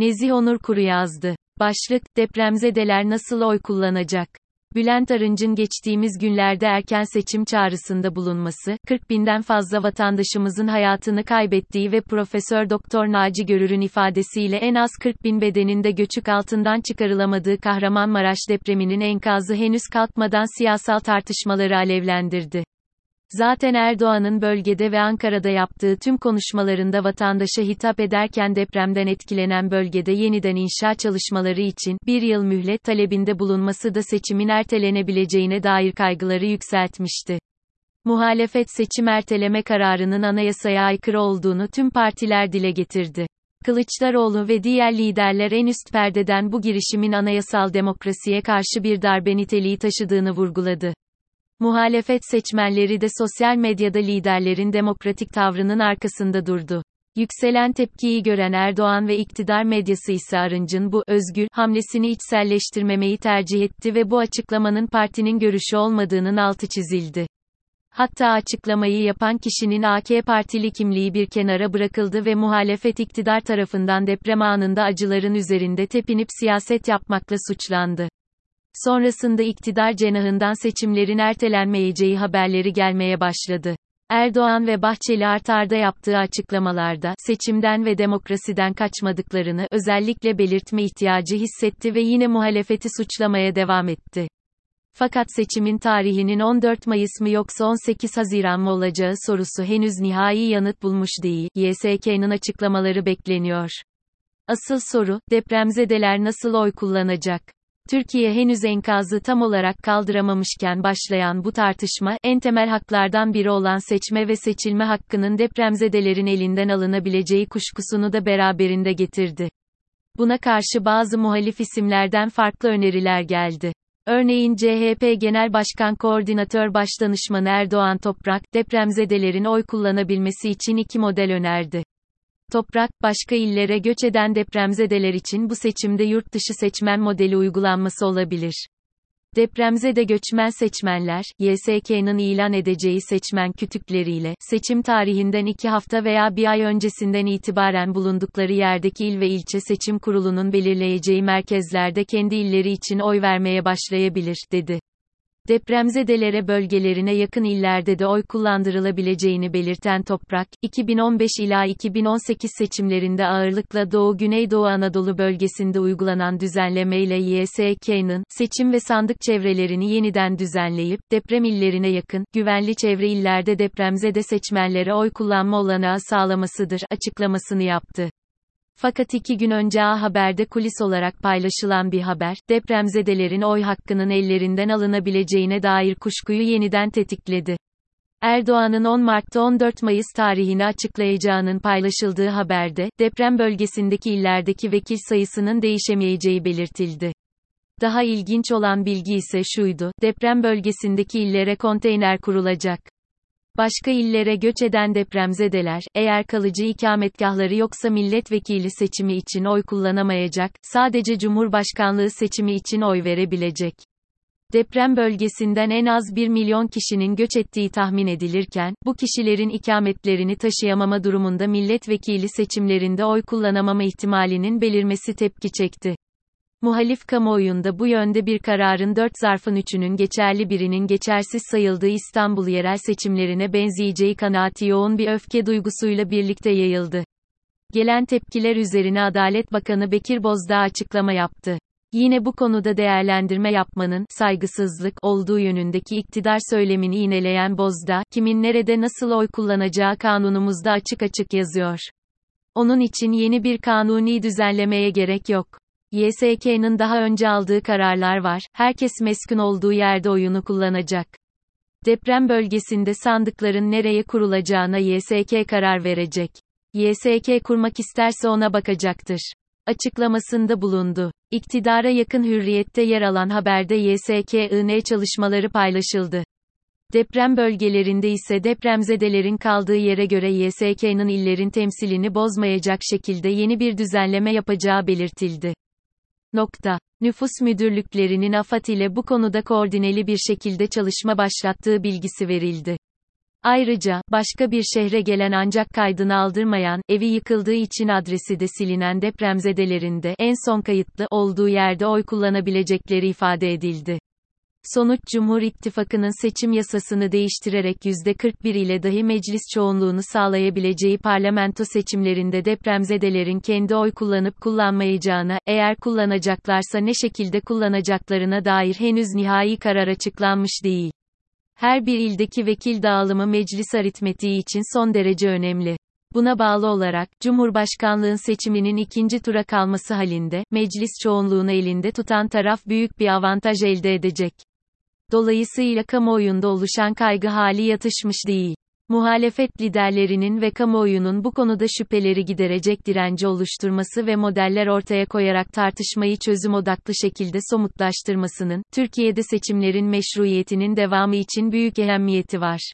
Nezih Onur Kuru yazdı. Başlık, depremzedeler nasıl oy kullanacak? Bülent Arınç'ın geçtiğimiz günlerde erken seçim çağrısında bulunması, 40 binden fazla vatandaşımızın hayatını kaybettiği ve Profesör Doktor Naci Görür'ün ifadesiyle en az 40 bin bedeninde göçük altından çıkarılamadığı Kahramanmaraş depreminin enkazı henüz kalkmadan siyasal tartışmaları alevlendirdi. Zaten Erdoğan'ın bölgede ve Ankara'da yaptığı tüm konuşmalarında vatandaşa hitap ederken depremden etkilenen bölgede yeniden inşa çalışmaları için bir yıl mühlet talebinde bulunması da seçimin ertelenebileceğine dair kaygıları yükseltmişti. Muhalefet seçim erteleme kararının anayasaya aykırı olduğunu tüm partiler dile getirdi. Kılıçdaroğlu ve diğer liderler en üst perdeden bu girişimin anayasal demokrasiye karşı bir darbe niteliği taşıdığını vurguladı. Muhalefet seçmenleri de sosyal medyada liderlerin demokratik tavrının arkasında durdu. Yükselen tepkiyi gören Erdoğan ve iktidar medyası ise Arınç'ın bu özgür hamlesini içselleştirmemeyi tercih etti ve bu açıklamanın partinin görüşü olmadığının altı çizildi. Hatta açıklamayı yapan kişinin AK Partili kimliği bir kenara bırakıldı ve muhalefet iktidar tarafından deprem anında acıların üzerinde tepinip siyaset yapmakla suçlandı. Sonrasında iktidar cenahından seçimlerin ertelenmeyeceği haberleri gelmeye başladı. Erdoğan ve Bahçeli art arda yaptığı açıklamalarda, seçimden ve demokrasiden kaçmadıklarını özellikle belirtme ihtiyacı hissetti ve yine muhalefeti suçlamaya devam etti. Fakat seçimin tarihinin 14 Mayıs mı yoksa 18 Haziran mı olacağı sorusu henüz nihai yanıt bulmuş değil, YSK'nın açıklamaları bekleniyor. Asıl soru, depremzedeler nasıl oy kullanacak? Türkiye henüz enkazı tam olarak kaldıramamışken başlayan bu tartışma, en temel haklardan biri olan seçme ve seçilme hakkının depremzedelerin elinden alınabileceği kuşkusunu da beraberinde getirdi. Buna karşı bazı muhalif isimlerden farklı öneriler geldi. Örneğin CHP Genel Başkan Koordinatör Başdanışmanı Erdoğan Toprak, depremzedelerin oy kullanabilmesi için iki model önerdi. Toprak, başka illere göç eden depremzedeler için bu seçimde yurt dışı seçmen modeli uygulanması olabilir. Depremzede göçmen seçmenler, YSK'nın ilan edeceği seçmen kütükleriyle, seçim tarihinden iki hafta veya bir ay öncesinden itibaren bulundukları yerdeki il ve ilçe seçim kurulunun belirleyeceği merkezlerde kendi illeri için oy vermeye başlayabilir, dedi. Depremzedelere bölgelerine yakın illerde de oy kullandırılabileceğini belirten Toprak, 2015 ila 2018 seçimlerinde ağırlıkla Doğu Güneydoğu Anadolu bölgesinde uygulanan düzenlemeyle YSK'nın, seçim ve sandık çevrelerini yeniden düzenleyip, deprem illerine yakın, güvenli çevre illerde depremzede seçmenlere oy kullanma olanağı sağlamasıdır, açıklamasını yaptı. Fakat iki gün önce A Haber'de kulis olarak paylaşılan bir haber, depremzedelerin oy hakkının ellerinden alınabileceğine dair kuşkuyu yeniden tetikledi. Erdoğan'ın 10 Mart'ta 14 Mayıs tarihini açıklayacağının paylaşıldığı haberde, deprem bölgesindeki illerdeki vekil sayısının değişemeyeceği belirtildi. Daha ilginç olan bilgi ise şuydu, deprem bölgesindeki illere konteyner kurulacak. Başka illere göç eden depremzedeler, eğer kalıcı ikametgahları yoksa milletvekili seçimi için oy kullanamayacak, sadece Cumhurbaşkanlığı seçimi için oy verebilecek. Deprem bölgesinden en az 1 milyon kişinin göç ettiği tahmin edilirken, bu kişilerin ikametlerini taşıyamama durumunda milletvekili seçimlerinde oy kullanamama ihtimalinin belirmesi tepki çekti. Muhalif kamuoyunda bu yönde bir kararın dört zarfın üçünün geçerli birinin geçersiz sayıldığı İstanbul yerel seçimlerine benzeyeceği kanaati yoğun bir öfke duygusuyla birlikte yayıldı. Gelen tepkiler üzerine Adalet Bakanı Bekir Bozdağ açıklama yaptı. Yine bu konuda değerlendirme yapmanın saygısızlık olduğu yönündeki iktidar söylemini iğneleyen Bozdağ, kimin nerede nasıl oy kullanacağı kanunumuzda açık açık yazıyor. Onun için yeni bir kanuni düzenlemeye gerek yok. YSK'nın daha önce aldığı kararlar var, herkes meskun olduğu yerde oyunu kullanacak. Deprem bölgesinde sandıkların nereye kurulacağına YSK karar verecek. YSK kurmak isterse ona bakacaktır. Açıklamasında bulundu. İktidara yakın hürriyette yer alan haberde YSK'ın çalışmaları paylaşıldı. Deprem bölgelerinde ise depremzedelerin kaldığı yere göre YSK'nın illerin temsilini bozmayacak şekilde yeni bir düzenleme yapacağı belirtildi. Nokta. Nüfus müdürlüklerinin AFAD ile bu konuda koordineli bir şekilde çalışma başlattığı bilgisi verildi. Ayrıca, başka bir şehre gelen ancak kaydını aldırmayan, evi yıkıldığı için adresi de silinen depremzedelerin de en son kayıtlı olduğu yerde oy kullanabilecekleri ifade edildi. Sonuç Cumhur İttifakı'nın seçim yasasını değiştirerek %41 ile dahi meclis çoğunluğunu sağlayabileceği parlamento seçimlerinde depremzedelerin kendi oy kullanıp kullanmayacağına, eğer kullanacaklarsa ne şekilde kullanacaklarına dair henüz nihai karar açıklanmış değil. Her bir ildeki vekil dağılımı meclis aritmetiği için son derece önemli. Buna bağlı olarak, Cumhurbaşkanlığın seçiminin ikinci tura kalması halinde, meclis çoğunluğunu elinde tutan taraf büyük bir avantaj elde edecek. Dolayısıyla kamuoyunda oluşan kaygı hali yatışmış değil. Muhalefet liderlerinin ve kamuoyunun bu konuda şüpheleri giderecek direnci oluşturması ve modeller ortaya koyarak tartışmayı çözüm odaklı şekilde somutlaştırmasının, Türkiye'de seçimlerin meşruiyetinin devamı için büyük ehemmiyeti var.